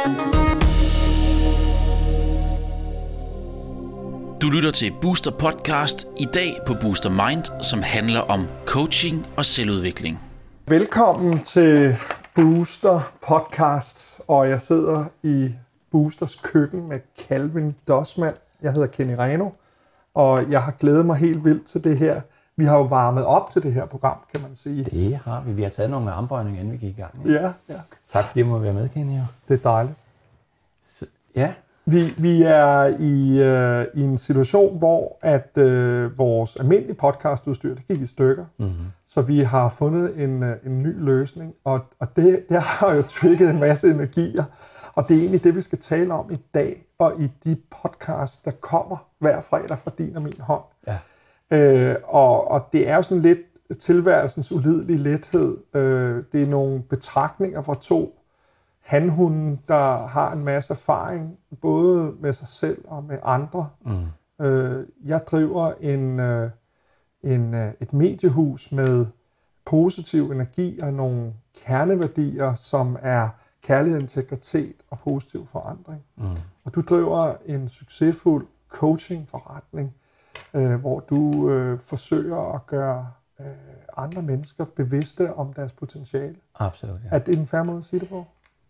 Du lytter til Booster Podcast i dag på Booster Mind, som handler om coaching og selvudvikling. Velkommen til Booster Podcast, og jeg sidder i Boosters køkken med Calvin Dossmann. Jeg hedder Kenny Reno, og jeg har glædet mig helt vildt til det her. Vi har jo varmet op til det her program, kan man sige. Det har vi. Vi har taget nogle armbøjninger, inden vi gik i gang. Ikke? Ja, ja. Tak fordi du må være med, Kenny. Det er dejligt. Så, ja. Vi, vi er i, øh, i en situation, hvor at øh, vores almindelige podcastudstyr, det gik i stykker. Mm-hmm. Så vi har fundet en, øh, en ny løsning, og, og det, det har jo trigget en masse energier. Og det er egentlig det, vi skal tale om i dag, og i de podcasts, der kommer hver fredag fra din og min hånd. Ja. Øh, og, og det er jo sådan lidt tilværelsens ulidelige lethed. Øh, det er nogle betragtninger fra to hanhunden, der har en masse erfaring, både med sig selv og med andre. Mm. Øh, jeg driver en, øh, en, øh, et mediehus med positiv energi og nogle kerneværdier, som er kærlighed, integritet og positiv forandring. Mm. Og du driver en succesfuld coaching-forretning, øh, hvor du øh, forsøger at gøre andre mennesker bevidste om deres potentiale. Absolut, ja. Er det en færre måde at sige det på?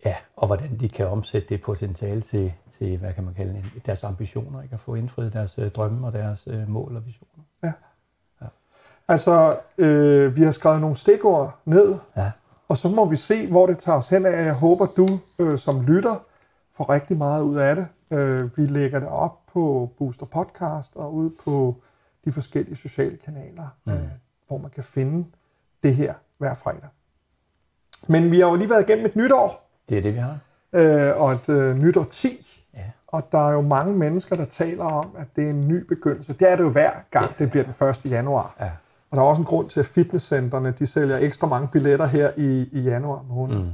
Ja, og hvordan de kan omsætte det potentiale til, til hvad kan man kalde det, deres ambitioner, ikke? at få indfriet deres øh, drømme og deres øh, mål og visioner. Ja. ja. Altså, øh, vi har skrevet nogle stikord ned, ja. og så må vi se, hvor det tager os hen af. Jeg håber, du øh, som lytter får rigtig meget ud af det. Øh, vi lægger det op på Booster Podcast og ud på de forskellige sociale kanaler, mm. Hvor man kan finde det her hver fredag. Men vi har jo lige været igennem et nytår. Det er det, vi har. Øh, og et øh, nytår 10. Ja. Og der er jo mange mennesker, der taler om, at det er en ny begyndelse. Det er det jo hver gang, det, det bliver den 1. januar. Ja. Og der er også en grund til, at fitnesscentrene de sælger ekstra mange billetter her i, i januar måned. Mm.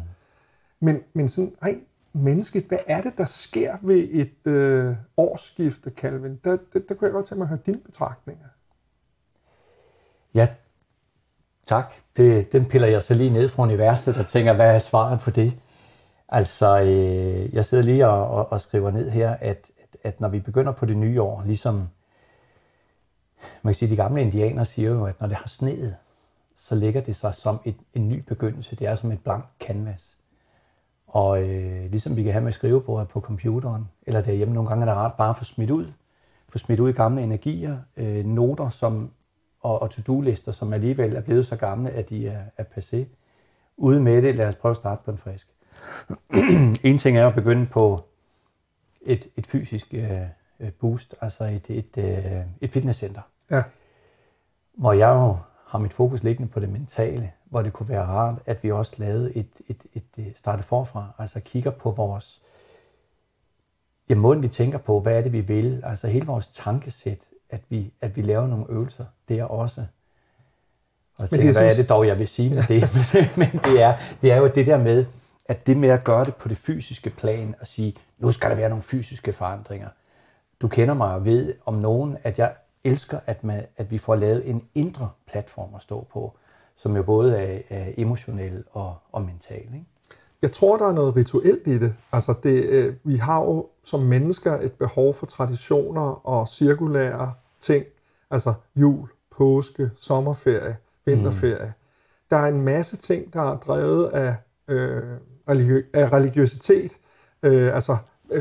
Men, men sådan rent mennesket, hvad er det, der sker ved et øh, årsskifte, Calvin? Der, der, der kunne jeg godt tænke mig at høre dine betragtninger. Ja, tak. Det, den piller jeg så lige ned fra universet og tænker, hvad er svaret på det? Altså, øh, jeg sidder lige og, og, og skriver ned her, at, at, at når vi begynder på det nye år, ligesom man kan sige, de gamle indianere siger jo, at når det har sneet, så ligger det sig som et, en ny begyndelse. Det er som et blankt canvas. Og øh, ligesom vi kan have med skrivebordet på computeren, eller derhjemme nogle gange er det rart bare at få smidt ud. Få smidt ud i gamle energier, øh, noter som, og, og to-do-lister, som alligevel er blevet så gamle, at de er, er passé. Ude med det, lad os prøve at starte på en frisk. en ting er at begynde på et, et fysisk øh, boost, altså et, et, øh, et fitnesscenter. Ja. Hvor jeg jo har mit fokus liggende på det mentale, hvor det kunne være rart, at vi også lavede et, et, et, et starte forfra, altså kigger på vores, ja, måden vi tænker på, hvad er det vi vil, altså hele vores tankesæt, at vi, at vi laver nogle øvelser, det er også. Og jeg tænker, det er hvad er det dog, jeg vil sige med det? men det er, det er jo det der med, at det med at gøre det på det fysiske plan, og sige, nu skal der være nogle fysiske forandringer. Du kender mig og ved om nogen, at jeg elsker, at, man, at vi får lavet en indre platform at stå på, som jo både er, er emotionel og, og mental. Ikke? Jeg tror, der er noget rituelt i det. Altså det, øh, vi har jo som mennesker et behov for traditioner og cirkulære ting. Altså jul, påske, sommerferie, vinterferie. Mm. Der er en masse ting, der er drevet af, øh, religiø- af religiøsitet. Øh, altså,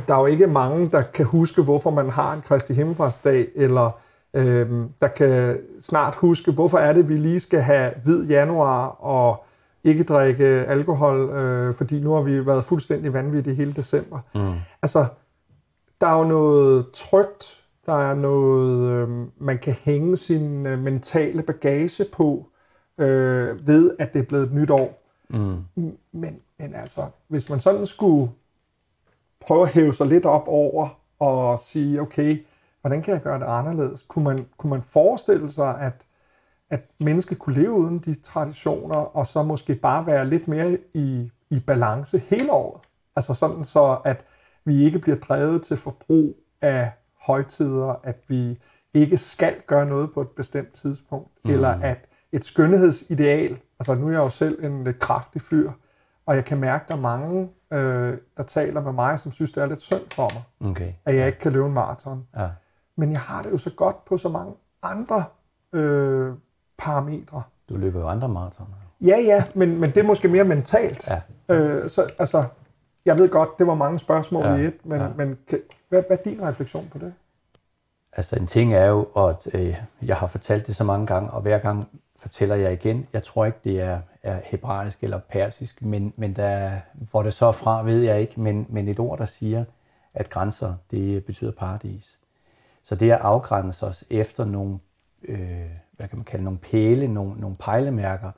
der er jo ikke mange, der kan huske, hvorfor man har en Kristi Himmelfartsdag, eller øh, der kan snart huske, hvorfor er det, vi lige skal have hvid januar og ikke drikke alkohol, øh, fordi nu har vi været fuldstændig vanvittige hele december. Mm. Altså, der er jo noget trygt, der er noget, øh, man kan hænge sin øh, mentale bagage på, øh, ved at det er blevet et nyt år. Mm. Men, men altså, hvis man sådan skulle prøve at hæve sig lidt op over og sige, okay, hvordan kan jeg gøre det anderledes? Kunne man, kunne man forestille sig, at, at mennesket kunne leve uden de traditioner, og så måske bare være lidt mere i, i balance hele året? Altså sådan så, at vi ikke bliver drevet til forbrug af højtider, at vi ikke skal gøre noget på et bestemt tidspunkt, mm. eller at et skønhedsideal, altså nu er jeg jo selv en lidt kraftig fyr, Og jeg kan mærke, at der er mange, øh, der taler med mig, som synes, det er lidt synd for mig, Okay. at jeg ikke kan løbe en maraton. Ja. Men jeg har det jo så godt på så mange andre øh, parametre. Du løber jo andre maratoner. Ja, ja, men, men det er måske mere mentalt. Ja. Øh, så, altså, jeg ved godt, det var mange spørgsmål Ja, i et, men, ja. men kan, hvad, hvad er din refleksion på det? Altså en ting er jo, at øh, jeg har fortalt det så mange gange, og hver gang fortæller jeg igen. Jeg tror ikke, det er, er hebraisk eller persisk, men, men der, hvor det så er fra, ved jeg ikke. Men, men et ord, der siger, at grænser, det betyder paradis. Så det at afgrænse os efter nogle, øh, hvad kan man kalde, nogle pæle, nogle, nogle pejlemærker,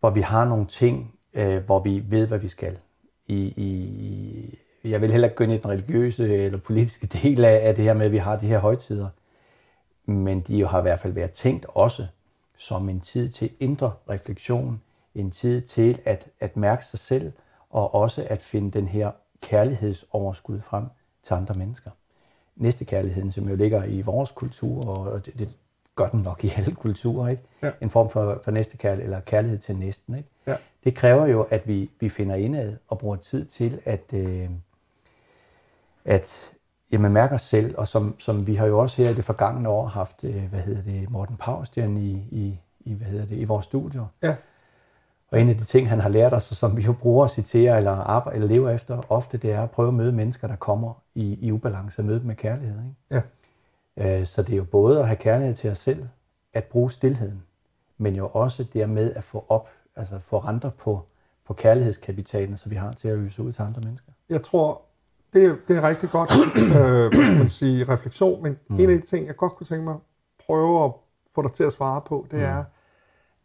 hvor vi har nogle ting, øh, hvor vi ved, hvad vi skal. I, i, jeg vil heller ikke gå ind i den religiøse eller politiske del af, af det her med, at vi har de her højtider. Men de jo har i hvert fald været tænkt også som en tid til indre refleksion, en tid til at, at mærke sig selv, og også at finde den her kærlighedsoverskud frem til andre mennesker. Næste kærligheden, som jo ligger i vores kultur, og det, det gør den nok i alle kulturer, ikke? Ja. en form for, for næste kærlighed, eller kærlighed til næsten. Ikke? Ja. Det kræver jo, at vi, vi finder indad og bruger tid til at, øh, at jamen, mærke os selv, og som, som vi har jo også her i det forgangne år haft, øh, hvad hedder det, Morten Paustjern i, i, i, hvad hedder det, i vores studier. Ja. Og en af de ting, han har lært os, og som vi jo bruger at citere eller, arbejde, eller lever efter ofte, det er at prøve at møde mennesker, der kommer i, i ubalance, og møde dem med kærlighed. Ikke? Ja. Øh, Så det er jo både at have kærlighed til os selv, at bruge stillheden, men jo også det med at få op, altså få renter på, på kærlighedskapitalen, så vi har til at øse ud til andre mennesker. Jeg tror, det er, det er rigtig godt, øh, hvad skal man sige, refleksion, men mm. en af de ting, jeg godt kunne tænke mig at prøve at få dig til at svare på, det er,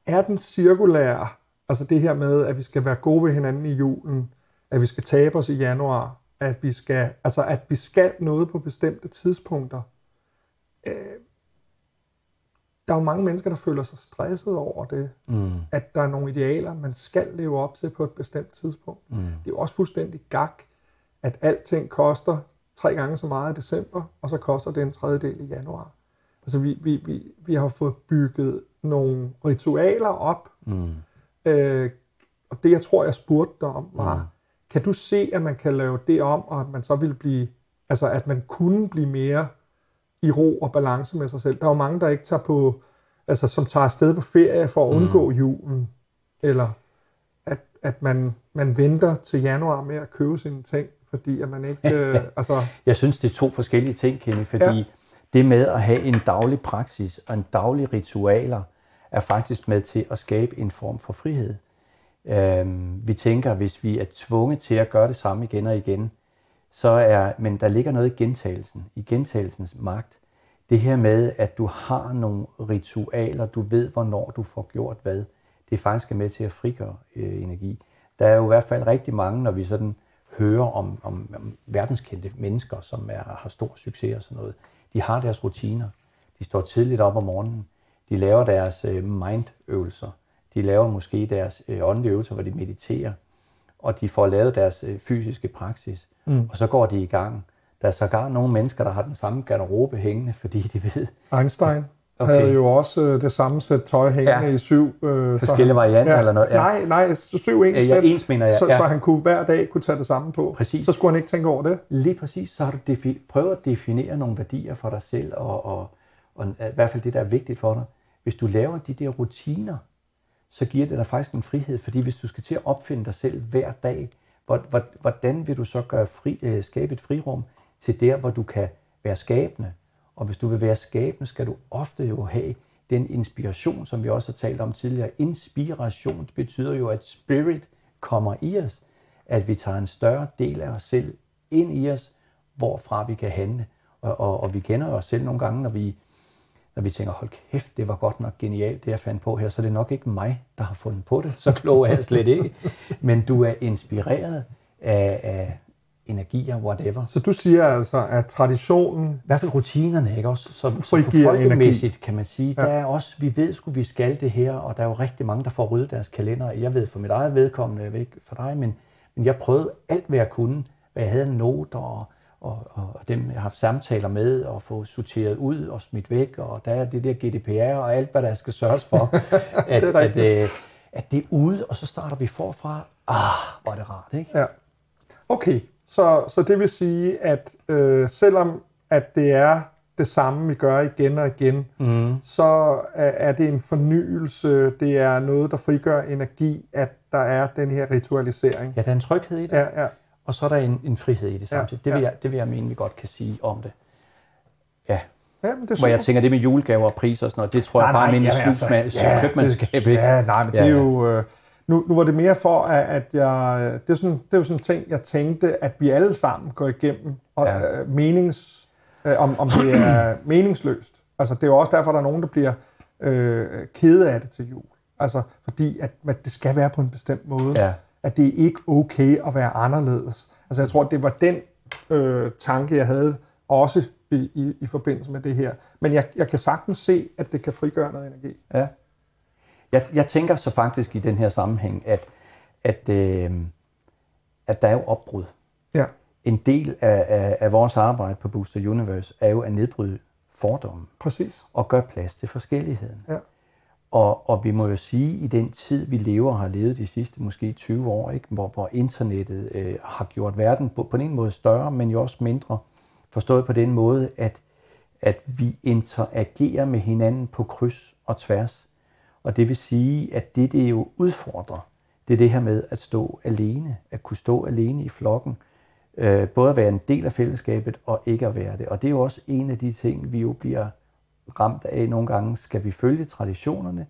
er den cirkulære, altså det her med, at vi skal være gode ved hinanden i julen, at vi skal tabe os i januar, at vi skal, altså at vi skal noget på bestemte tidspunkter. Øh, der er jo mange mennesker, der føler sig stresset over det, Mm. at der er nogle idealer, man skal leve op til på et bestemt tidspunkt. Mm. Det er jo også fuldstændig gak, at alting koster tre gange så meget i december, og så koster det en tredjedel i januar. Altså vi, vi, vi, vi har fået bygget nogle ritualer op, Mm. øh, og det jeg tror, jeg spurgte dig om, var, Mm. kan du se, at man kan lave det om, og at man så vil blive, altså at man kunne blive mere i ro og balance med sig selv. Der er jo mange, der ikke tager på, altså som tager afsted på ferie for at undgå julen, eller at, at man, man venter til januar med at købe sine ting, fordi at man ikke, øh, altså, Jeg synes, det er to forskellige ting, Kenny, fordi. Ja. det med at have en daglig praksis og en daglig ritualer, er faktisk med til at skabe en form for frihed. Øhm, vi tænker, hvis vi er tvunget til at gøre det samme igen og igen, så er, men der ligger noget i gentagelsen, i gentagelsens magt. Det her med, at du har nogle ritualer, du ved, hvornår du får gjort hvad, det er faktisk med til at frigøre øh, energi. Der er jo i hvert fald rigtig mange, når vi sådan hører om, om, om verdenskendte mennesker, som er, har stor succes og sådan noget. De har deres rutiner. De står tidligt op om morgenen. De laver deres øh, mindøvelser. De laver måske deres øh, åndelige øvelser, hvor de mediterer. Og de får lavet deres øh, fysiske praksis. Mm. Og så går de i gang. Der er sågar nogle mennesker, der har den samme garderobe hængende, fordi de ved, Einstein Okay. havde jo også øh, det samme sæt tøj hængende Ja. ja. i syv. Øh, Forskellige varianter eller noget, ja. Nej, nej, syv ens Ja, ja, sæt, ens mener jeg, så, ja. så han kunne hver dag kunne tage det samme på. Præcis. Så skulle han ikke tænke over det. Lige præcis, så har du defi- prøvet at definere nogle værdier for dig selv, og, og, og i hvert fald det, der er vigtigt for dig. Hvis du laver de der rutiner, så giver det dig faktisk en frihed, fordi hvis du skal til at opfinde dig selv hver dag, hvor- hvor- hvordan vil du så gøre fri, øh, skabe et frirum til der, hvor du kan være skabende? Og hvis du vil være skabende, skal du ofte jo have den inspiration, som vi også har talt om tidligere. Inspiration det betyder jo, at spirit kommer i os, at vi tager en større del af os selv ind i os, hvorfra vi kan handle. Og, og, og vi kender os selv nogle gange, når vi, når vi tænker, hold kæft, det var godt nok genialt, det jeg fandt på her, så det er nok ikke mig, der har fundet på det. Så klog er jeg slet ikke. Men du er inspireret af, af energier, whatever. Så du siger altså, at traditionen, I hvert fald rutinerne, ikke også? Så, så på folkemæssigt kan man sige, Ja. der er også, vi ved sgu, vi skal det her, og der er jo rigtig mange, der får ryddet deres kalender. Jeg ved for mit eget vedkommende, jeg ved ikke for dig, men, men jeg prøvede alt, hvad jeg kunne, hvad jeg havde noter, og, og, og, og dem, jeg har haft samtaler med, og få sorteret ud og smidt væk, og der er det der GDPR og alt, hvad der skal sørges for. at, Det er rigtigt. at, øh, at det er ude, og så starter vi forfra. Ah, hvor er det rart, ikke? Ja. Okay, så, så det vil sige, at øh, selvom at det er det samme, vi gør igen og igen, mm. så er, er det en fornyelse, det er noget, der frigør energi, at der er den her ritualisering. Ja, der er en tryghed i det, Ja, ja. Og så er der en, en frihed i det Ja, samtidig. Det, vil ja. jeg, det vil jeg mene, vi godt kan sige om det. Ja, Ja, men det er hvor jeg tænker, det med julegaver og priser og sådan noget, det tror jeg bare er min jamen, ja, købmandskab, det? Ja, nej, men Ja, det er ja. jo... Øh, nu, nu var det mere for, at, at jeg... Det er, sådan, det er jo sådan en ting, jeg tænkte, at vi alle sammen går igennem, og Ja. ja. øh, menings, øh, om, om det er meningsløst. Altså, det er jo også derfor, der er nogen, der bliver øh, kede af det til jul. Altså, fordi at, at det skal være på en bestemt måde. Ja. At det er ikke okay at være anderledes. Altså, jeg tror, det var den øh, tanke, jeg havde også i, i, i forbindelse med det her. Men jeg, jeg kan sagtens se, at det kan frigøre noget energi. Ja. Jeg, jeg tænker så faktisk i den her sammenhæng, at, at, øh, at der er jo opbrud. Ja. En del af, af, af vores arbejde på Booster Universe er jo at nedbryde fordomme Præcis. og gøre plads til forskelligheden. Ja. Og, og vi må jo sige, i den tid, vi lever og har levet de sidste måske 20 år, ikke, hvor, hvor internettet øh, har gjort verden på, på en måde større, men jo også mindre, forstået på den måde, at, at vi interagerer med hinanden på kryds og tværs. Og det vil sige, at det, det jo udfordrer, det er det her med at stå alene, at kunne stå alene i flokken, øh, både at være en del af fællesskabet og ikke at være det. Og det er jo også en af de ting, vi jo bliver ramt af nogle gange. Skal vi følge traditionerne,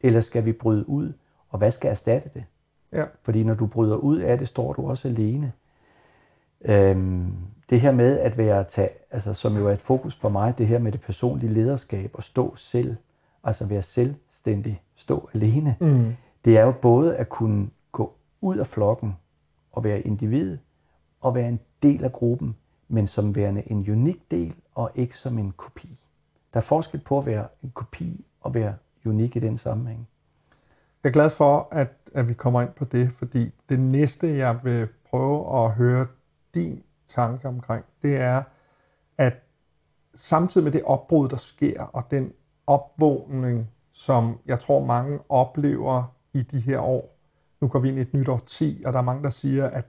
eller skal vi bryde ud? Og hvad skal erstatte det? Ja. Fordi når du bryder ud af det, står du også alene. Øhm, det her med at være, tage, altså, som jo er et fokus for mig, det her med det personlige lederskab og stå selv, altså være selvstændig, stå alene. Mm. Det er jo både at kunne gå ud af flokken og være individ, og være en del af gruppen, men som værende en unik del, og ikke som en kopi. Der er forskel på at være en kopi og være unik i den sammenhæng. Jeg er glad for, at, at vi kommer ind på det, fordi det næste, jeg vil prøve at høre din tanke omkring, det er, at samtidig med det opbrud, der sker, og den opvågning, som jeg tror mange oplever i de her år, nu går vi ind i et nyt årti, og der er mange, der siger, at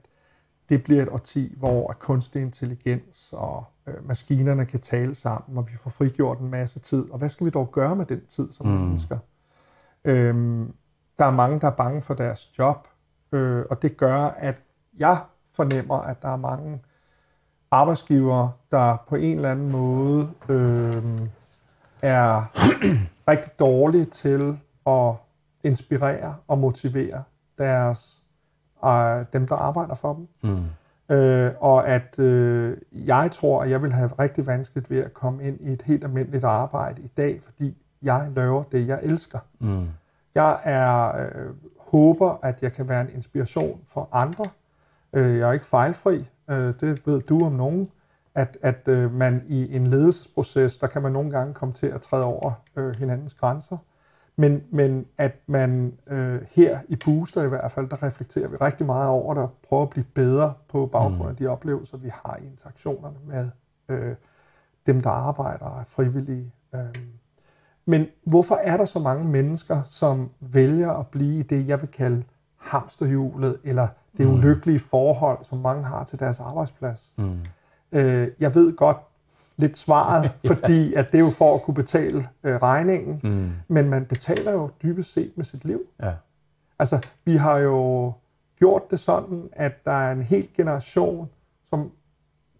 det bliver et årti, hvor kunstig intelligens og øh, maskinerne kan tale sammen, og vi får frigjort en masse tid. Og hvad skal vi dog gøre med den tid som mm. mennesker? Øhm, der er mange, der er bange for deres job, øh, og det gør, at jeg fornemmer, at der er mange arbejdsgivere, der på en eller anden måde øh, er rigtig dårlige til at inspirere og motivere deres, øh, dem, der arbejder for dem. Mm. Øh, og at øh, jeg tror, at jeg vil have rigtig vanskeligt ved at komme ind i et helt almindeligt arbejde i dag, fordi jeg laver det, jeg elsker. Mm. Jeg er øh, håber, at jeg kan være en inspiration for andre. Øh, jeg er ikke fejlfri, øh, det ved du om nogen. At, at øh, man i en ledelsesproces, der kan man nogle gange komme til at træde over øh, hinandens grænser. Men, men at man øh, her i Booster i hvert fald, der reflekterer vi rigtig meget over det og prøver at blive bedre på baggrund af de oplevelser, vi har i interaktionerne med øh, dem, der arbejder og er frivillige. Øh. Men hvorfor er der så mange mennesker, som vælger at blive i det, jeg vil kalde hamsterhjulet, eller det ulykkelige forhold, som mange har til deres arbejdsplads? Mm. Øh, jeg ved godt lidt svaret, fordi at det er jo for at kunne betale øh, regningen, Mm. men man betaler jo dybest set med sit liv. Ja. Altså, vi har jo gjort det sådan, at der er en hel generation, som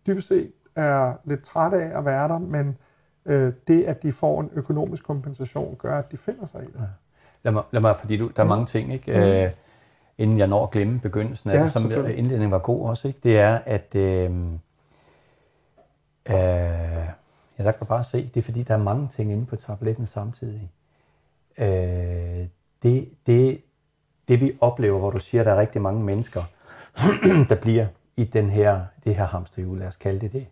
dybest set er lidt træt af at være der, men øh, det, at de får en økonomisk kompensation, gør, at de finder sig i det. Lad mig, lad mig, fordi du, der er mange ting, ikke? Mm. Øh, inden jeg når at glemme begyndelsen af Ja, det, som indledningen var god også, ikke? det er, at øh, øh, ja, der kan du bare se, det er fordi, der er mange ting inde på tabletten samtidig. Øh, det, det, det vi oplever, hvor du siger, at der er rigtig mange mennesker, der bliver i den her, det her hamsterhjul, lad os kalde det det.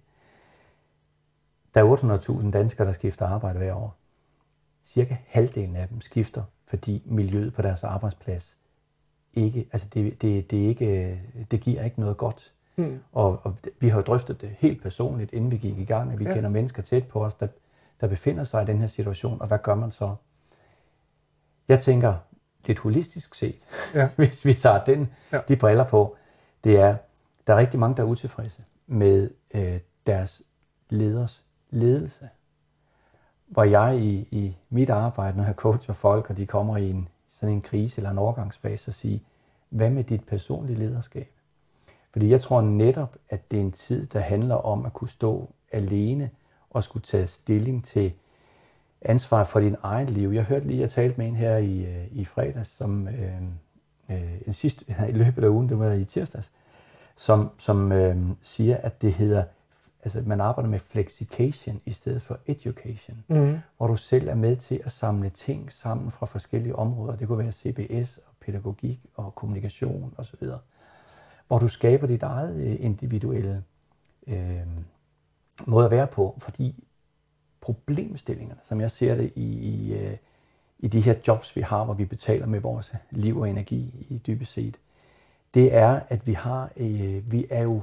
Der er 800.000 danskere, der skifter arbejde hver år. Cirka halvdelen af dem skifter, fordi miljøet på deres arbejdsplads ikke, altså det, det, det, ikke, det giver ikke noget godt. Mm. Og, og vi har jo drøftet det helt personligt, inden vi gik i gang, at vi Ja. kender mennesker tæt på os, der, der befinder sig i den her situation, og hvad gør man så? Jeg tænker, lidt holistisk set, Ja. hvis vi tager den, ja. de briller på, det er, der er rigtig mange, der er utilfredse med øh, deres leders ledelse. Hvor jeg i, i mit arbejde, når jeg coacher folk, og de kommer i en, sådan en krise eller en overgangsfase, og siger, hvad med dit personlige lederskab? Fordi jeg tror netop, at det er en tid, der handler om at kunne stå alene og skulle tage stilling til ansvar for din egen liv. Jeg hørte lige, jeg talte med en her i, øh, i fredags, som øh, øh, en sidste, i løbet af ugen, det var i tirsdags, som, som øh, siger, at det hedder, altså man arbejder med flexication i stedet for education, Mm. hvor du selv er med til at samle ting sammen fra forskellige områder. Det kunne være CBS og pædagogik og kommunikation osv. Hvor du skaber dit eget øh, individuelle øh, måde at være på, fordi problemstillingerne, som jeg ser det i, i, øh, i de her jobs, vi har, hvor vi betaler med vores liv og energi i dybest set, det er, at vi har, øh, vi er jo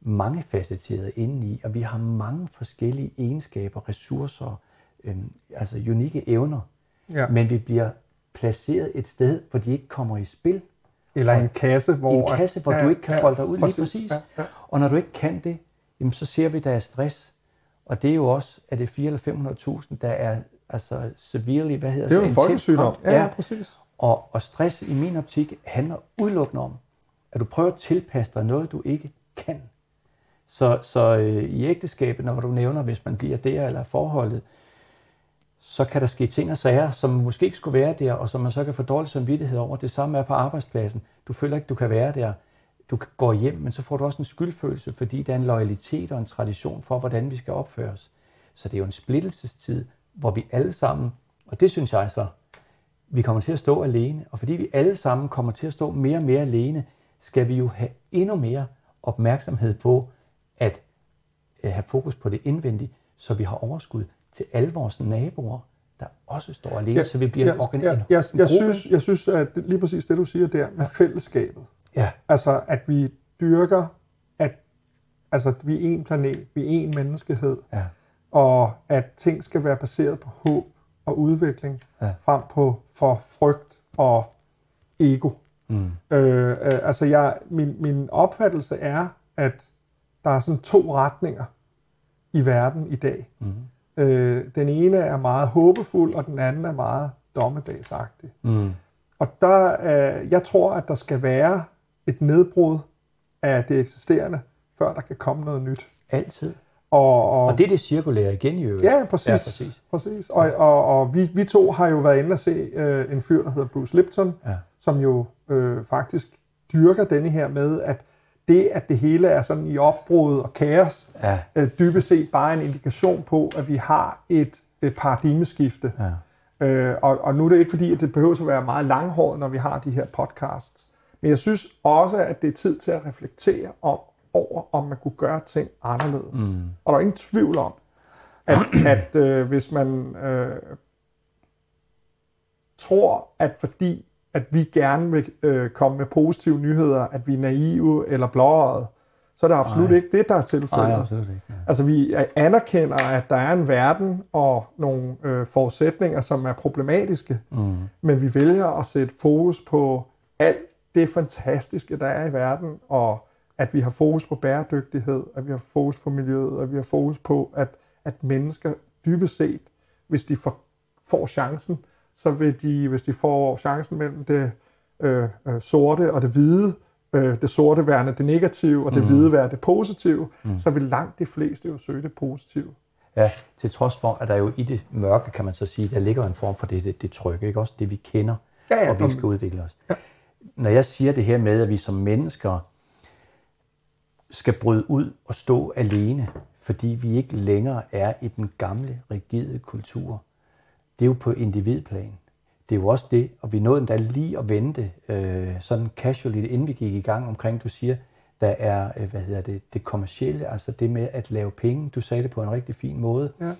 mange facetterede indeni, og vi har mange forskellige egenskaber, ressourcer, øh, altså unikke evner, Ja. men vi bliver placeret et sted, hvor de ikke kommer i spil. Eller en kasse, hvor... En kasse, hvor du ikke kan folde dig ud lige præcis. Ja, ja. Og når du ikke kan det, jamen så ser vi, der er stress. Og det er jo også, at det er 400 eller 500.000, der er altså severely, hvad hedder Det er jo en folkesygdom. Ja, ja, præcis. Og, og stress i min optik handler udelukkende om, at du prøver at tilpasse dig noget, du ikke kan. Så, så øh, i ægteskabet, når du nævner, hvis man bliver der eller forholdet, så kan der ske ting og sager, som måske ikke skulle være der, og som man så kan få dårlig samvittighed over. Det samme er på arbejdspladsen. Du føler ikke, du kan være der. Du går hjem, men så får du også en skyldfølelse, fordi der er en loyalitet og en tradition for, hvordan vi skal opføre os. Så det er jo en splittelsestid, hvor vi alle sammen, og det synes jeg så, vi kommer til at stå alene. Og fordi vi alle sammen kommer til at stå mere og mere alene, skal vi jo have endnu mere opmærksomhed på at øh, have fokus på det indvendige, så vi har overskud til alle vores naboer, der også står alene, så vi bliver en, jeg, en, jeg, en jeg, jeg, synes, jeg synes, at det- lige præcis det, du siger der med fællesskabet. Ja, Altså, at vi dyrker, at altså, vi er en planet, vi er en menneskehed, ja, og at ting skal være baseret på håb og udvikling, Ja. frem på for frygt og ego. mm, Øh, øh, altså, jeg, min, min opfattelse er, at der er sådan to retninger i verden i dag. mm, Øh, den ene er meget håbefuld, og den anden er meget dommedagsagtig. mm, Og der, øh, jeg tror, at der skal være et nedbrud af det eksisterende, før der kan komme noget nyt. altid. Og, og, Og det er det cirkulære igen i øvrigt. Ja, præcis. Ja, præcis. præcis. Og, og, og vi, vi to har jo været inde og se øh, en fyr, der hedder Bruce Lipton, Ja. som jo øh, faktisk dyrker denne her med, at det, at det hele er sådan i opbrud og kaos, Ja, øh, dybest set bare en indikation på, at vi har et, et paradigmeskifte. ja. Øh, og, og nu er det ikke fordi, at det behøver at være meget langhåret, når vi har de her podcasts. Men jeg synes også, at det er tid til at reflektere om, over, om man kunne gøre ting anderledes. Mm. Og der er ingen tvivl om, at, at øh, hvis man øh, tror, at fordi at vi gerne vil øh, komme med positive nyheder, at vi er naive eller blåøjet, så er det absolut Nej. ikke det, der er tilfældet. Nej, absolut ikke. Ja. Altså vi anerkender, at der er en verden og nogle øh, forudsætninger, som er problematiske, Mm, men vi vælger at sætte fokus på alt det fantastiske, der er i verden, og at vi har fokus på bæredygtighed, at vi har fokus på miljøet, og vi har fokus på, at, at mennesker dybest set, hvis de får, får chancen, så vil de, hvis de får chancen mellem det øh, øh, sorte og det hvide, øh, det sorte værende det negative, og det mm. hvide være det positive, mm. så vil langt de fleste jo søge det positive. Ja, til trods for, at der jo i det mørke, kan man så sige, der ligger en form for det, det, det trygge, ikke? Også det, vi kender, Ja, ja, og vi skal udvikle os. Ja. Når jeg siger det her med, at vi som mennesker skal bryde ud og stå alene, fordi vi ikke længere er i den gamle, rigide kultur, det er jo på individplan. Det er jo også det, og vi nåede endda lige at vente øh, sådan casually, inden vi gik i gang omkring, du siger, der er, øh, hvad hedder det, det kommercielle, altså det med at lave penge. Du sagde det på en rigtig fin måde. Ja.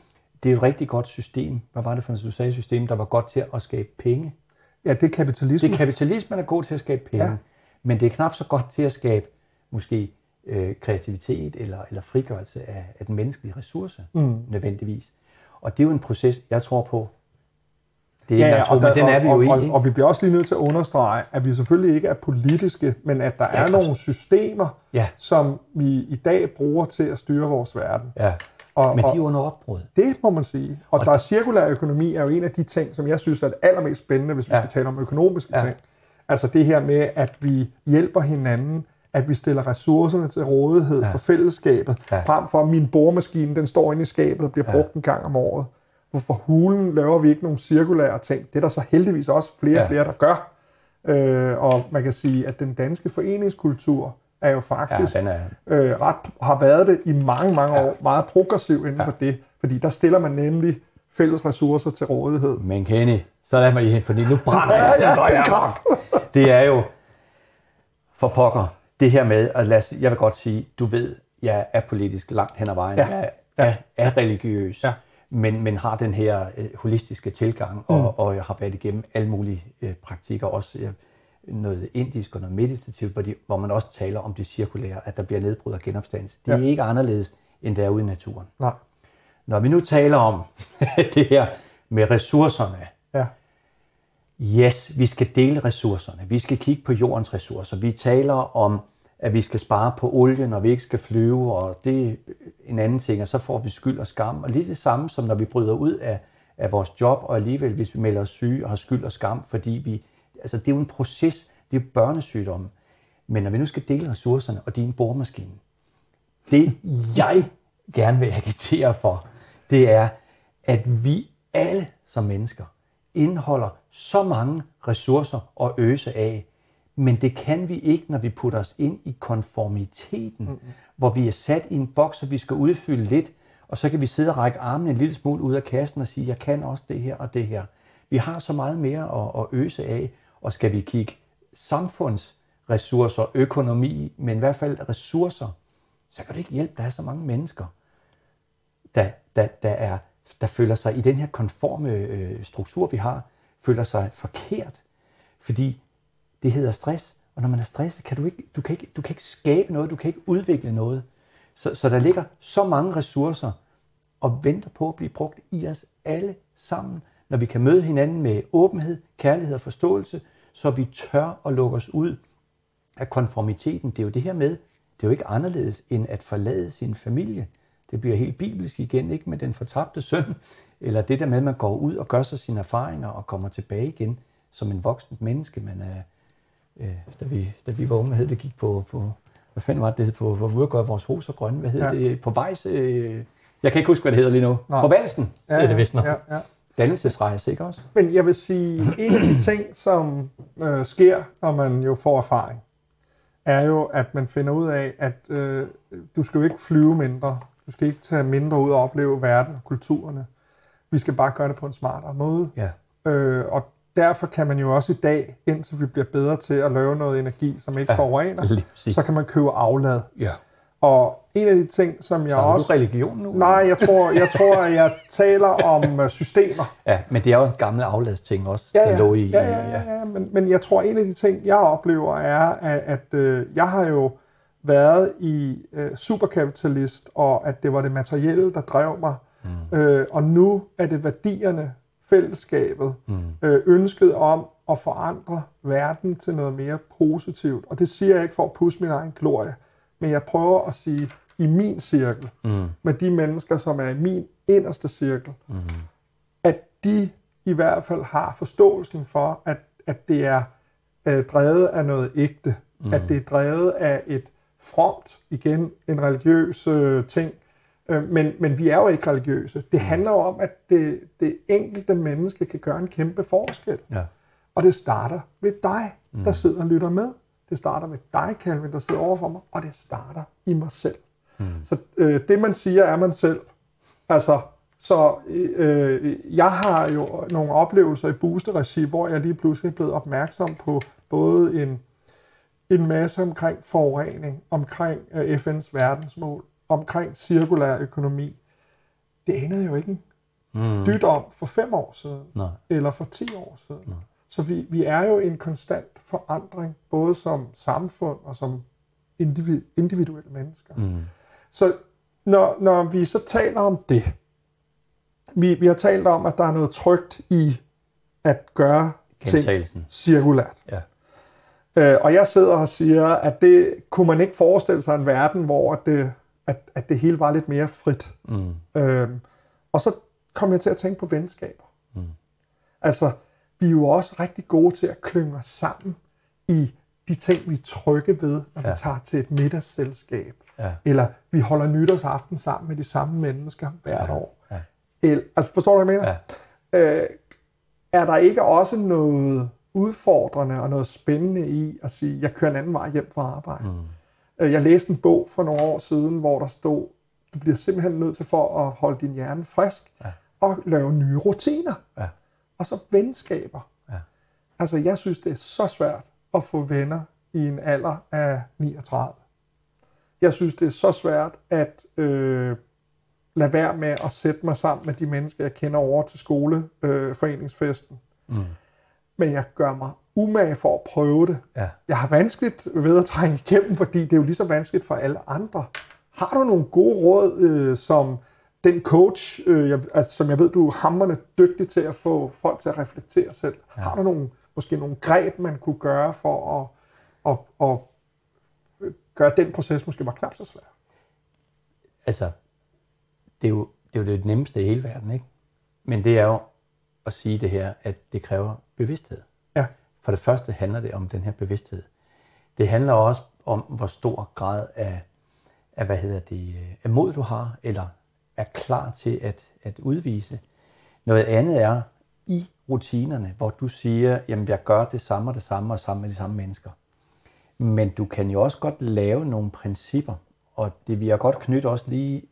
Det er et rigtig godt system. Hvad var det for et du sagde, system, der var godt til at skabe penge? Ja, det er kapitalisme. Det er kapitalismen er god til at skabe penge, ja. men det er knap så godt til at skabe måske øh, kreativitet eller, eller frigørelse af, af den menneskelige ressource, Mm. nødvendigvis. Og det er jo en proces, jeg tror på, Det er engang tro, og, der, men den er vi jo og, i. og, ikke? og vi bliver også lige nødt til at understrege, at vi selvfølgelig ikke er politiske, men at der Ja, er klart. nogle systemer, Ja, som vi i dag bruger til at styre vores verden. ja. Og, Men de er under opbrud. det må man sige. Og, Og- der er cirkulær økonomi er jo en af de ting, som jeg synes er det allermest spændende, hvis vi Ja. skal tale om økonomiske Ja. ting. Altså det her med, at vi hjælper hinanden, at vi stiller ressourcerne til rådighed Ja. for fællesskabet, Ja. frem for at min boremaskine, den står inde i skabet og bliver Ja. brugt en gang om året. Hvorfor hulen laver vi ikke nogle cirkulære ting? Det er der så heldigvis også flere og Ja. flere, der gør. Øh, og man kan sige, at den danske foreningskultur er jo Ja, faktisk den er, øh, ret, har været det i mange, mange Ja. år, meget progressiv inden Ja. for det, fordi der stiller man nemlig fælles ressourcer til rådighed. men Kenny, så lad mig lige hen, fordi nu brænder Ja, jeg. ja, Så det er. Det er jo for pokker, det her med, at lad os, jeg vil godt sige, du ved, jeg er politisk langt hen ad vejen, Ja. jeg er, er religiøs, Ja. Men, men har den her øh, holistiske tilgang, og, og jeg har været igennem alle mulige øh, praktikker, også øh, noget indisk og noget meditativt, hvor, de, hvor man også taler om det cirkulære, at der bliver nedbrud og genopstandelse. Det er Ja. ikke anderledes, end det er ude i naturen. Nej. Når vi nu taler om det her med ressourcerne, Ja. Yes, vi skal dele ressourcerne. Vi skal kigge på jordens ressourcer. Vi taler om, at vi skal spare på olie, når vi ikke skal flyve, og det er en anden ting, og så får vi skyld og skam. Og lige det samme som når vi bryder ud af, af vores job, og alligevel hvis vi melder os syge og har skyld og skam, fordi vi, altså det er jo en proces, det er jo børnesygdomme. Men når vi nu skal dele ressourcerne og din boremaskine, det jeg gerne vil agitere for, det er, at vi alle som mennesker indeholder så mange ressourcer at øse af, men det kan vi ikke, når vi putter os ind i konformiteten, mm-hmm. hvor vi er sat i en boks, og vi skal udfylde lidt, og så kan vi sidde og række armen en lille smule ud af kassen og sige, jeg kan også det her og det her. Vi har så meget mere at, at øse af, og skal vi kigge samfundsressourcer, økonomi, men i hvert fald ressourcer, så kan det ikke hjælpe, der er så mange mennesker, der, der, der, er, der føler sig i den her konforme øh, struktur, vi har, føler sig forkert, fordi det hedder stress, og når man er stresset, kan du ikke, du kan ikke, du kan ikke skabe noget, du kan ikke udvikle noget. Så, så der ligger så mange ressourcer og venter på at blive brugt i os alle sammen, når vi kan møde hinanden med åbenhed, kærlighed og forståelse, så vi tør at lukke os ud af konformiteten. Det er jo det her med, det er jo ikke anderledes end at forlade sin familie. Det bliver helt bibelsk igen, ikke med den fortabte søn, eller det der med, at man går ud og gør sig sine erfaringer og kommer tilbage igen som en voksen menneske. Man er, øh, da, vi, da vi var unge, hed det gik på, på hvad fanden var det, på, hvor gør vores og grønne, hvad hed Ja. det, på vejs, øh, jeg kan ikke huske, hvad det hedder lige nu, Nej. på valsen, ja, det er det vist nok. Ja, ja. Dannelsesrejse, ikke også? Men jeg vil sige, en af de ting, som øh, sker, når man jo får erfaring, er jo, at man finder ud af, at øh, du skal jo ikke flyve mindre. Du skal ikke tage mindre ud og opleve verden og kulturerne. Vi skal bare gøre det på en smartere måde. Ja. Øh, og derfor kan man jo også i dag, indtil vi bliver bedre til at lave noget energi, som ikke Ja, forurener, så kan man købe aflad. Ja. Og en af de ting, som jeg Så har du også... religion nu? Nej, jeg tror, jeg tror, at jeg taler om øh, systemer. Ja, men det er jo en gammel afladsting også, Ja, der ja, lå i. ja, ja, ja, ja. Men, men jeg tror, en af de ting, jeg oplever, er, at, at øh, jeg har jo været i øh, superkapitalist, og at det var det materielle, der drev mig. Mm. Øh, og nu er det værdierne, fællesskabet, mm. øh, ønsket om at forandre verden til noget mere positivt. Og det siger jeg ikke for at pusse min egen glorie, men jeg prøver at sige, i min cirkel, Mm. med de mennesker, som er i min inderste cirkel, Mm. at de i hvert fald har forståelsen for, at, at det er øh, drevet af noget ægte. Mm. At det er drevet af et fromt, igen en religiøs øh, ting. Øh, men, men vi er jo ikke religiøse. Det handler jo om, at det, det enkelte menneske kan gøre en kæmpe forskel. Ja. Og det starter ved dig, der sidder og lytter med. Det starter ved dig, Calvin, der sidder overfor mig. Og det starter i mig selv. Mm. Så øh, det, man siger, er man selv. Altså, så øh, jeg har jo nogle oplevelser i booster-regi, hvor jeg lige pludselig er blevet opmærksom på både en, en masse omkring forurening, omkring øh, FN's verdensmål, omkring cirkulær økonomi. Det anede jo ikke en Mm. dyt om for fem år siden, Nej. eller for 10 år siden. Så vi, vi er jo i en konstant forandring, både som samfund og som individ, individuelle mennesker. Mm. Så når, når vi så taler om det, vi, vi har talt om, at der er noget trygt i at gøre ting cirkulært. Ja. Øh, og jeg sidder og siger, at det kunne man ikke forestille sig en verden, hvor det, at, at det hele var lidt mere frit. Mm. Øh, og så kom jeg til at tænke på venskaber. Mm. Altså, vi er jo også rigtig gode til at klynge os sammen i de ting, vi er trygge ved, når ja. Vi tager til et middagsselskab. Ja. Eller vi holder nytårsaften sammen med de samme mennesker hvert Ja. år. Ja. El, altså, forstår du, hvad jeg mener? Ja. øh, er der ikke også noget udfordrende og noget spændende i at sige, jeg kører en anden vej hjem fra arbejde? Mm. Øh, Jeg læste en bog for nogle år siden, hvor der stod, du bliver simpelthen nødt til for at holde din hjerne frisk Ja. og lave nye rutiner. Ja. Og så venskaber. Ja. Altså, jeg synes, det er så svært at få venner i en alder af 39. Jeg synes, det er så svært at øh, lade være med at sætte mig sammen med de mennesker, jeg kender over til skoleforeningsfesten. Øh, foreningsfesten. Mm. Men jeg gør mig umage for at prøve det. Ja. Jeg har vanskeligt ved at trænge igennem, fordi det er jo lige så vanskeligt for alle andre. Har du nogle gode råd, øh, som den coach, øh, jeg, altså, som jeg ved, du er hammerne dygtig til at få folk til at reflektere selv. Ja. Har du nogle, måske nogle greb, man kunne gøre for at, at, at gøre den proces måske var knap så svær? Altså, det er, jo, det er jo det nemmeste i hele verden, ikke? Men det er jo at sige det her, at det kræver bevidsthed. Ja. For det første handler det om den her bevidsthed. Det handler også om, hvor stor grad af, af hvad hedder det, øh, af mod du har, eller er klar til at, at udvise. Noget andet er i rutinerne, hvor du siger, jamen jeg gør det samme og det samme og sammen med de samme mennesker. Men du kan jo også godt lave nogle principper, og det vil jeg godt knytte også lige,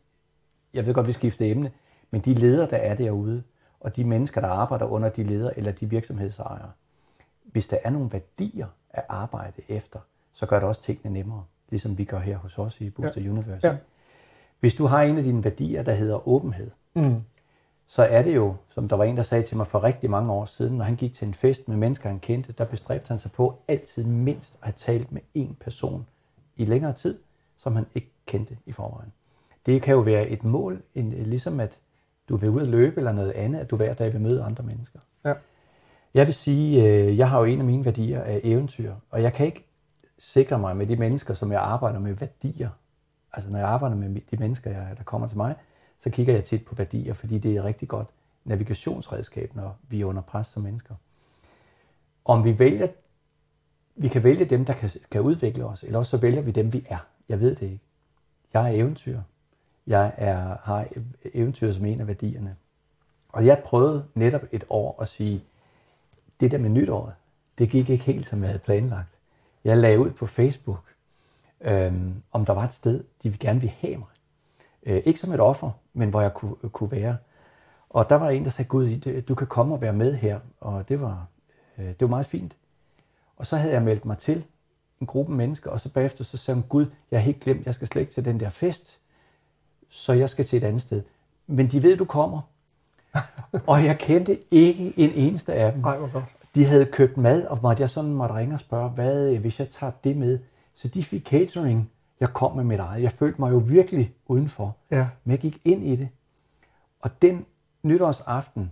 jeg ved godt, vi skifter emne, men de ledere, der er derude, og de mennesker, der arbejder under de ledere eller de virksomhedsejere, hvis der er nogle værdier at arbejde efter, så gør det også tingene nemmere, ligesom vi gør her hos os i Booster ja. Universe. Ja. Hvis du har en af dine værdier, der hedder åbenhed, Mm. så er det jo, som der var en, der sagde til mig for rigtig mange år siden, når han gik til en fest med mennesker, han kendte, der bestræbte han sig på altid mindst at have talt med én person i længere tid, som han ikke kendte i forvejen. Det kan jo være et mål, en, ligesom at du vil ud at løbe eller noget andet, at du hver dag vil møde andre mennesker. Ja. Jeg vil sige, øh, jeg har jo en af mine værdier af eventyr, og jeg kan ikke sikre mig med de mennesker, som jeg arbejder med værdier. Altså når jeg arbejder med de mennesker, jeg- der kommer til mig, så kigger jeg tit på værdier, fordi det er et rigtig godt navigationsredskab, når vi er under pres som mennesker. Om vi vælger, vi kan vælge dem, der kan, kan udvikle os, eller også så vælger vi dem, vi er. Jeg ved det ikke. Jeg er eventyr. Jeg er, har eventyr som en af værdierne. Og jeg prøvede netop et år at sige, det der med nytåret, det gik ikke helt, som jeg havde planlagt. Jeg lagde ud på Facebook, øhm, om der var et sted, de ville gerne ville have mig. Øh, ikke som et offer, men hvor jeg kunne, kunne være. Og der var en, der sagde, Gud, du kan komme og være med her. Og det var, øh, det var meget fint. Og så havde jeg meldt mig til en gruppe mennesker, og så bagefter så sagde hun, Gud, jeg har helt glemt, jeg skal slet ikke til den der fest, så jeg skal til et andet sted. Men de ved, du kommer. og jeg kendte ikke en eneste af dem. Nej, hvor godt. De havde købt mad, og måtte jeg sådan måtte ringe og spørge, hvad øh, hvis jeg tager det med? Så de fik catering. Jeg kom med mit eget. Jeg følte mig jo virkelig udenfor. Ja. Men jeg gik ind i det. Og den nytårsaften,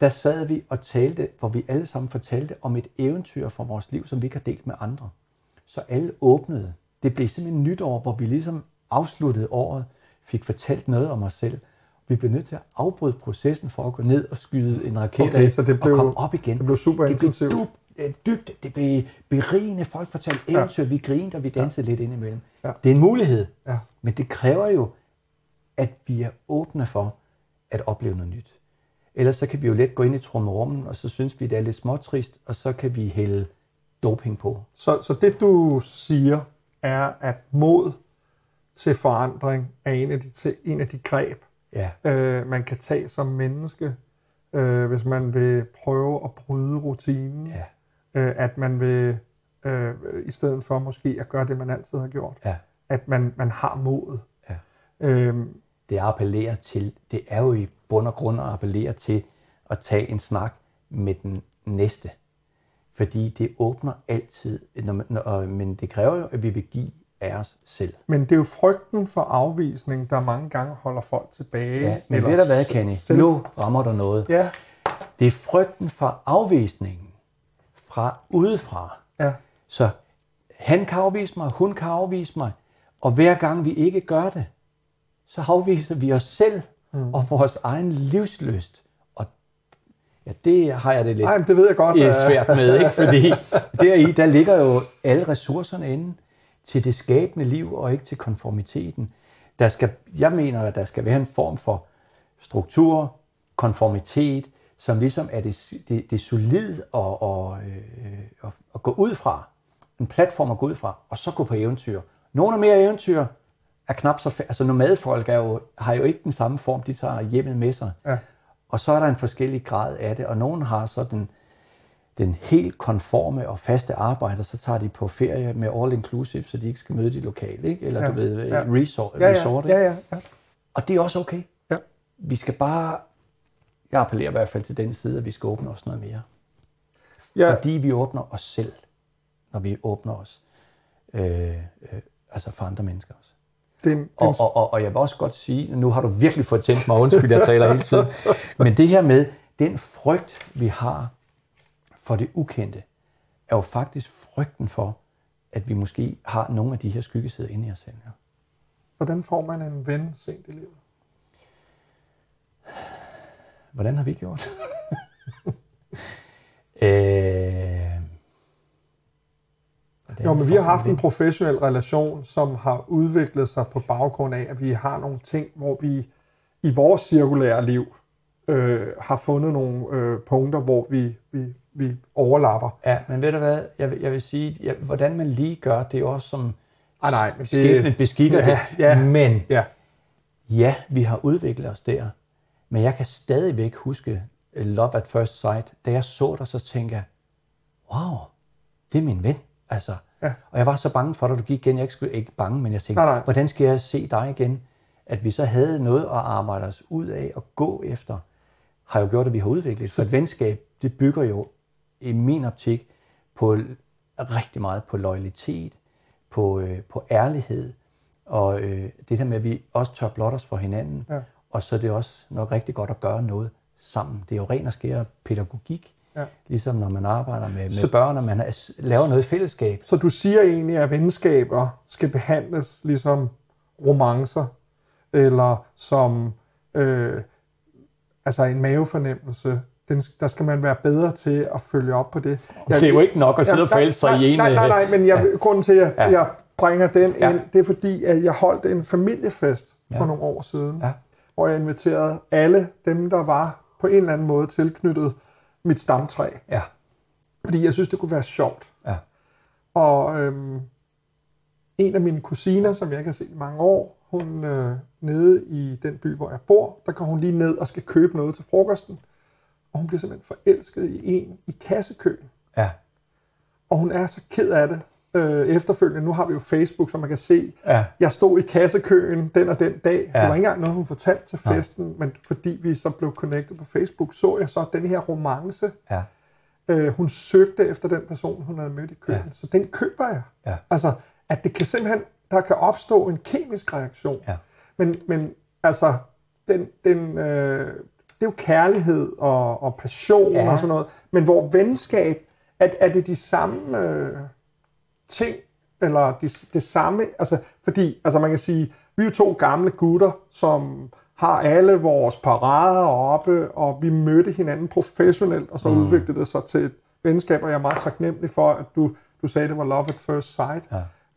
der sad vi og talte, hvor vi alle sammen fortalte om et eventyr fra vores liv, som vi ikke har delt med andre. Så alle åbnede. Det blev simpelthen nytår, hvor vi ligesom afsluttede året, fik fortalt noget om os selv. Vi blev nødt til at afbryde processen for at gå ned og skyde en raket Okay, af så det blev- og komme op igen. det blev super det blev intensivt. dybt, øh, dybt, det blev berigende. Folk fortalte eventyr, vi grinede og vi dansede lidt indimellem. Ja. Det er en mulighed, Ja. men det kræver jo, at vi er åbne for at opleve noget nyt. Ellers så kan vi jo let gå ind i trummerummen, og så synes vi, det er lidt småtrist, og så kan vi hælde doping på. Så, så det du siger, er, at mod til forandring er en af de, ti- en af de greb, Ja, øh, man kan tage som menneske, øh, hvis man vil prøve at bryde rutinen. ja, Øh, at man vil, øh, i stedet for måske at gøre det, man altid har gjort, ja, at man, man har modet. ja. Øh, Det appellerer til, det er jo i bund og grund at appellere til at tage en snak med den næste. Fordi det åbner altid, når man, når, men det kræver jo, at vi vil give af os selv. men det er jo frygten for afvisning, der mange gange holder folk tilbage. Ja, men ved du hvad, Kenny? selv- Nu rammer der noget. Ja, Det er frygten for afvisningen fra udefra. Ja. Så han kan afvise mig, hun kan afvise mig, og hver gang vi ikke gør det, så afviser vi os selv mm. og vores egen livsløst. Og ja, det har jeg det lidt men det ved jeg godt. er øh, svært med, ikke? fordi deri, der ligger jo alle ressourcerne inde til det skabende liv, og ikke til konformiteten. Der skal, jeg mener, at der skal være en form for struktur, konformitet, som ligesom er det, det, det solid og, og, øh, at, at gå ud fra. En platform at gå ud fra, og så gå på eventyr. Nogle er mere eventyr, er knap så... Altså nomadfolk er jo, har jo ikke den samme form, de tager hjemmet med sig. Ja. Og så er der en forskellig grad af det, og nogen har så den, den helt konforme og faste arbejde, og så tager de på ferie med all inclusive, så de ikke skal møde de lokale, ikke? eller Ja, du ved, ja. resort, Ja, resort ja, ikke? ja, ja, ja. Og det er også okay. Ja. Vi skal bare, jeg appellerer i hvert fald til den side, at vi skal åbne os noget mere. ja. Fordi vi åbner os selv, når vi åbner os øh, øh, altså for andre mennesker også. Det er en, Og, og, og, og jeg vil også godt sige, nu har du virkelig fået tændt mig, undskyld, jeg taler hele tiden, men det her med den frygt, vi har for det ukendte, er jo faktisk frygten for, at vi måske har nogle af de her skyggesider inde i os selv. Ja. hvordan får man en ven sent i livet? Hvordan har vi gjort? øh, Jo, men vi har haft en professionel relation, som har udviklet sig på baggrund af, at vi har nogle ting, hvor vi i vores cirkulære liv øh, har fundet nogle øh, punkter, hvor vi, vi, vi overlapper. Ja, men ved du hvad, jeg vil, jeg vil sige, ja, hvordan man lige gør, det er også som Ah, nej, men det- skæbnen beskikker Ja, det. ja. Men Ja, ja, vi har udviklet os der, men jeg kan stadigvæk huske Love at First Sight. Da jeg så dig, så tænkte jeg, wow, det er min ven. Altså, Ja. Og jeg var så bange for dig, du gik igen. Jeg ikke, skulle, ikke bange, men jeg tænkte, Nej, nej. hvordan skal jeg se dig igen? At vi så havde noget at arbejde os ud af og gå efter, har jo gjort, at vi har udviklet. For et venskab, det bygger jo i min optik på rigtig meget på loyalitet, på, øh, på ærlighed, og øh, det der med, at vi også tør blotte os for hinanden, Ja. og så er det også nok rigtig godt at gøre noget sammen. Det er jo ren og skær pædagogik, Ja. ligesom når man arbejder med, med Så- børn, og man er- laver noget i fællesskab. så du siger egentlig, at venskaber skal behandles ligesom romancer, eller som øh, altså en mavefornemmelse. Den, der skal man være bedre til at følge op på det. Det er jo ikke nok at sidde og forelske sig i en... Nej, nej, nej, men jeg, ja. grunden til, at jeg, Ja. ja. jeg bringer den Ja. ind, det er fordi, at jeg holdt en familiefest for Ja. nogle år siden, Ja. hvor jeg inviterede alle dem, der var på en eller anden måde tilknyttet mit stamtræ. Ja, Fordi jeg synes, det kunne være sjovt. ja, Og øhm, en af mine kusiner, som jeg ikke har set i mange år, hun øh, nede i den by, hvor jeg bor, der går hun lige ned og skal købe noget til frokosten. Og hun bliver simpelthen forelsket i en i kassekøen. ja, Og hun er så ked af det øh, efterfølgende. Nu har vi jo Facebook, så man kan se, ja, jeg stod i kassekøen den og den dag. Ja. Det var ikke engang noget, hun fortalte til Nej. festen, men fordi vi så blev connected på Facebook, så jeg så den her romance. ja, Øh, hun søgte efter den person, hun havde mødt i køen. Ja. Så den køber jeg. ja, Altså, at det kan simpelthen, der kan opstå en kemisk reaktion. ja. Men, men altså, den, den, øh, det er jo kærlighed og, og passion Ja. og sådan noget. Men hvor venskab, at, er det de samme øh, ting, eller det, det samme, altså, fordi, altså man kan sige, vi er to gamle gutter, som har alle vores parader oppe, og vi mødte hinanden professionelt, og så mm. udviklede det sig til et venskab, og jeg er meget taknemmelig for, at du, du sagde, det var love at first sight.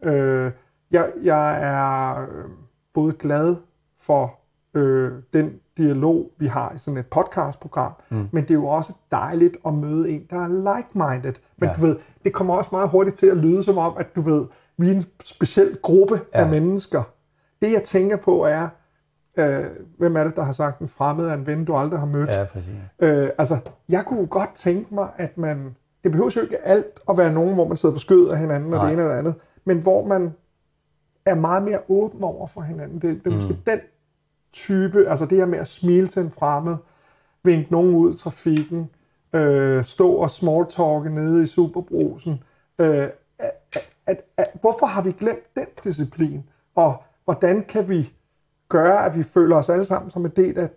Ja. Øh, jeg, jeg er øh, både glad for øh, den dialog, vi har i sådan et podcastprogram, mm. men det er jo også dejligt at møde en, der er like-minded. Men Ja. du ved, det kommer også meget hurtigt til at lyde som om, at du ved, vi er en speciel gruppe ja. Af mennesker. Det jeg tænker på er, øh, hvem er det, der har sagt, en fremmed er en ven, du aldrig har mødt? Ja, præcis. Øh, altså, jeg kunne godt tænke mig, at man... Det behøver jo ikke alt at være nogen, hvor man sidder på skødet af hinanden, og Nej. det ene eller det andet, men hvor man er meget mere åben over for hinanden. Det, det er måske den type, altså det her med at smile til en fremmed, vinke nogen ud i trafikken, øh, stå og smalltalke nede i superbrusen. Øh, at, at, at, hvorfor har vi glemt den disciplin? Og hvordan kan vi gøre, at vi føler os alle sammen som en del af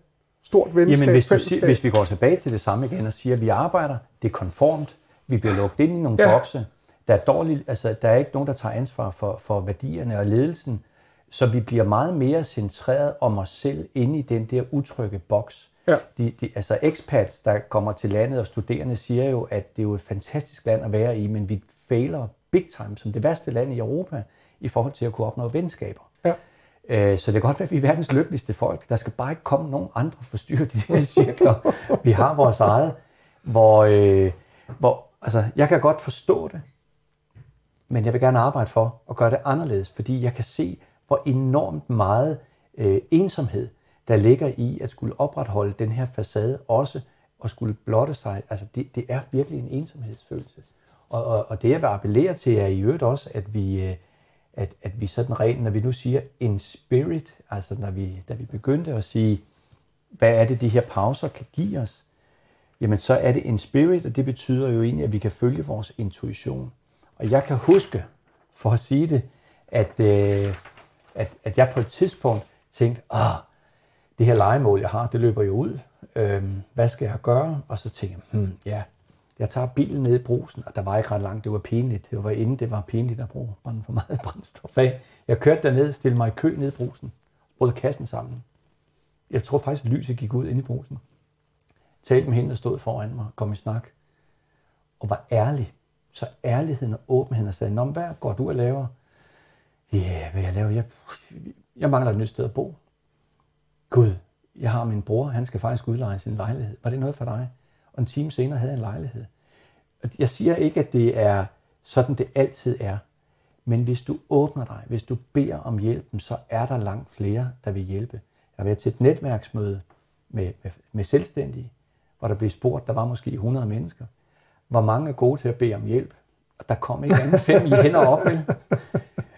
stort venskab, Jamen, hvis, du siger, hvis vi går tilbage til det samme igen og siger, at vi arbejder, det er konformt, vi bliver lukket ind i nogle ja. bokse, der er, dårlig, altså, der er ikke nogen, der tager ansvar for, for værdierne og ledelsen, så vi bliver meget mere centreret om os selv inde i den der utrygge boks. Ja. De, de, altså expats, der kommer til landet og studerende, siger jo, at det er jo et fantastisk land at være i, men vi fejler big time som det værste land i Europa i forhold til at kunne opnå venskaber. Ja. Øh, Så det kan godt være, at vi er verdens lykkeligste folk. Der skal bare ikke komme nogen andre forstyrre de der cirkler. vi har vores eget, hvor, øh, hvor altså, jeg kan godt forstå det, men jeg vil gerne arbejde for at gøre det anderledes, fordi jeg kan se, hvor enormt meget øh, ensomhed, der ligger i at skulle opretholde den her facade også, og skulle blotte sig. Altså, det, det er virkelig en ensomhedsfølelse. Og, og, og det, jeg vil appellere til, er i øvrigt også, at vi, øh, at, at vi sådan rent, når vi nu siger in spirit, altså når vi, da vi begyndte at sige, hvad er det, de her pauser kan give os, jamen så er det in spirit, og det betyder jo egentlig, at vi kan følge vores intuition. Og jeg kan huske, for at sige det, at, øh, at, at jeg på et tidspunkt tænkte, ah, det her legemål, jeg har, det løber jo ud. Øhm, hvad skal jeg gøre? Og så tænkte jeg, hmm, ja, jeg tager bilen ned i brusen, og der var ikke ret langt, det var pinligt. Det var inden det var pinligt at bruge brænde for meget brændstof af. Jeg kørte derned, stillede mig i kø ned i brusen, brød kassen sammen. Jeg tror faktisk, lyset gik ud ind i brusen. Talte med hende, der stod foran mig, kom i snak, og var ærlig. Så ærligheden og åbenheden og sagde, Nå, hvad går du og laver? Ja, hvad jeg laver? Jeg, jeg mangler et nyt sted at bo. Gud, jeg har min bror, han skal faktisk udleje sin lejlighed. Var det noget for dig? Og en time senere havde jeg en lejlighed. Og Jeg siger ikke, at det er sådan, det altid er. Men hvis du åbner dig, hvis du beder om hjælpen, så er der langt flere, der vil hjælpe. Jeg har været til et netværksmøde med, med, med selvstændige, hvor der blev spurgt, der var måske 100 mennesker. Hvor mange er gode til at bede om hjælp? Og der kom ikke andet fem i hænder op, vel?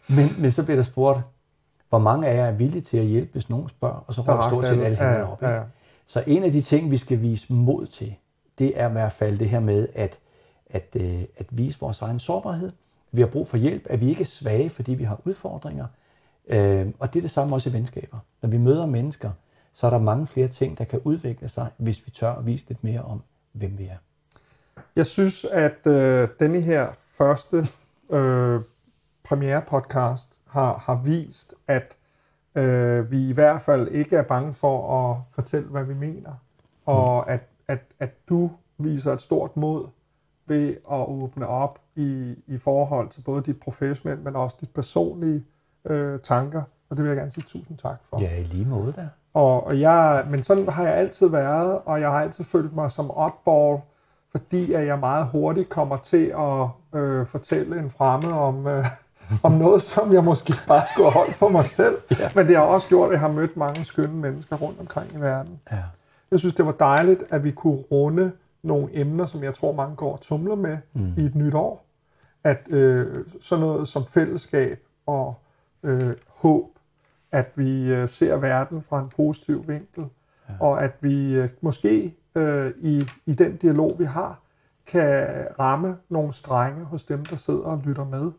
Men, men så blev der spurgt, hvor mange af jer er villige til at hjælpe, hvis nogen spørger? Og så røg stort set alle hænderne op. ja. Så en af de ting, vi skal vise mod til, det er i hvert fald det her med at, at, øh, at vise vores egen sårbarhed. Vi har brug for hjælp, at vi ikke er svage, fordi vi har udfordringer. Øh, og det er det samme også i venskaber. Når vi møder mennesker, så er der mange flere ting, der kan udvikle sig, hvis vi tør at vise lidt mere om, hvem vi er. Jeg synes, at øh, denne her første øh, premiere podcast har, har vist, at øh, vi i hvert fald ikke er bange for at fortælle, hvad vi mener. Og at, at, at du viser et stort mod ved at åbne op i, i forhold til både dit professionelle, men også dit personlige øh, tanker. Og det vil jeg gerne sige tusind tak for. Ja, i lige måde der. Og, og jeg, men sådan har jeg altid været, og jeg har altid følt mig som oddball, fordi at jeg meget hurtigt kommer til at øh, fortælle en fremmed om, øh, om noget, som jeg måske bare skulle holdt for mig selv. Ja. Men det har også gjort, at jeg har mødt mange skønne mennesker rundt omkring i verden. Ja. Jeg synes, det var dejligt, at vi kunne runde nogle emner, som jeg tror, mange går og tumler med mm. i et nyt år. At øh, sådan noget som fællesskab og øh, håb, at vi øh, ser verden fra en positiv vinkel, ja. og at vi øh, måske øh, i, i den dialog, vi har, kan ramme nogle strenge hos dem, der sidder og lytter med.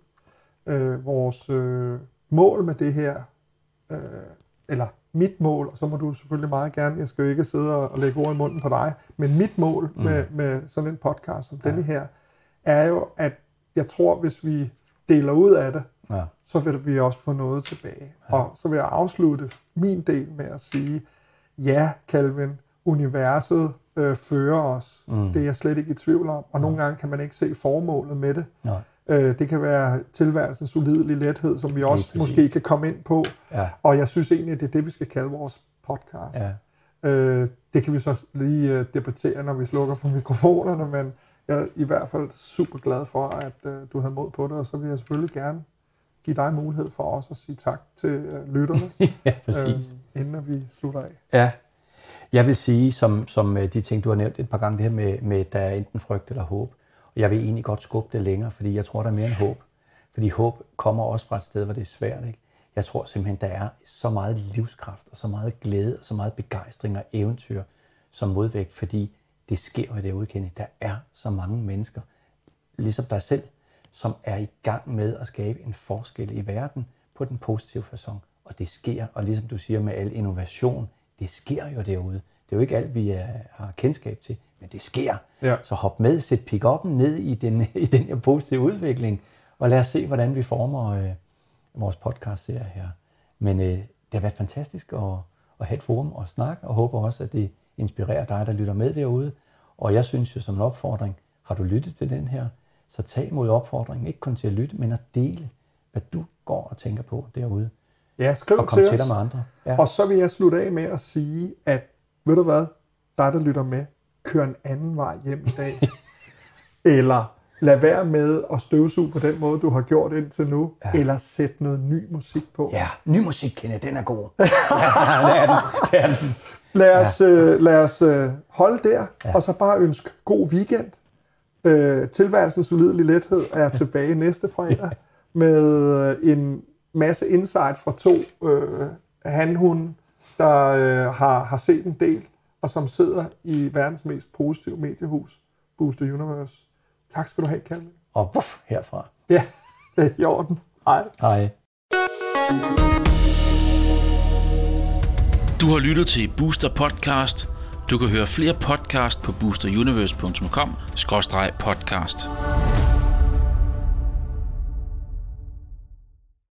Øh, vores øh, mål med det her, øh, eller mit mål, og så må du selvfølgelig meget gerne, jeg skal jo ikke sidde og lægge ord i munden på dig, men mit mål mm. med, med sådan en podcast som ja. denne her, er jo, at jeg tror, hvis vi deler ud af det, Ja. så vil vi også få noget tilbage. Ja. Og så vil jeg afslutte min del med at sige, ja, Calvin, universet øh, fører os. Mm. Det er jeg slet ikke i tvivl om. Og nogle gange kan man ikke se formålet med det. Nej. Øh, det kan være tilværelsens ulidelige lethed, som vi også måske kan komme ind på. Ja. Og jeg synes egentlig, at det er det, vi skal kalde vores podcast. Ja. Øh, det kan vi så lige øh, debattere, når vi slukker for mikrofonerne, men jeg er i hvert fald super glad for, at øh, du havde mod på det, og så vil jeg selvfølgelig gerne give dig mulighed for også at sige tak til øh, lytterne, ja, præcis. øh, inden vi slutter af. Ja. Jeg vil sige, som, som de ting, du har nævnt et par gange, det her med, med der er enten frygt eller håb. Jeg vil egentlig godt skubbe det længere, fordi jeg tror, der er mere end håb. Fordi håb kommer også fra et sted, hvor det er svært. Ikke? Jeg tror simpelthen, der er så meget livskraft, og så meget glæde, og så meget begejstring og eventyr som modvægt, fordi det sker jo derude, Kenny. Der er så mange mennesker, ligesom dig selv, som er i gang med at skabe en forskel i verden på den positive façon. Og det sker, og ligesom du siger med al innovation, det sker jo derude. Det er jo ikke alt, vi er, har kendskab til, men det sker. Ja. Så hop med, sæt pick-up'en ned i den, i den her positive udvikling, og lad os se, hvordan vi former øh, vores podcast-serie her. Men øh, det har været fantastisk at, at have et forum og snakke, og håber også, at det inspirerer dig, der lytter med derude. Og jeg synes jo som en opfordring, har du lyttet til den her, så tag mod opfordringen, ikke kun til at lytte, men at dele, hvad du går og tænker på derude. Ja, skriv Og kom til til os. dig med andre. Ja. Og så vil jeg slutte af med at sige, at ved du hvad, dig der lytter med, kør en anden vej hjem i dag. eller lad være med at støvsuge på den måde, du har gjort indtil nu. Ja. Eller sæt noget ny musik på. Ja, ny musik, Kenneth, den er god. ja, det er den. Det er den. Lad os, øh, lad os øh, holde der, ja. og så bare ønske god weekend. Øh, tilværelsens ulidelige lethed er tilbage næste fredag med øh, en masse insights fra to øh, hanhunde, der øh, har, har set en del, og som sidder i verdens mest positive mediehus, Booster Universe. Tak skal du have, Kalvin. Og vuff, herfra. Ja, det er i orden. Hej. Hej. Du har lyttet til Booster Podcast. Du kan høre flere podcast på boosteruniverse.com-podcast.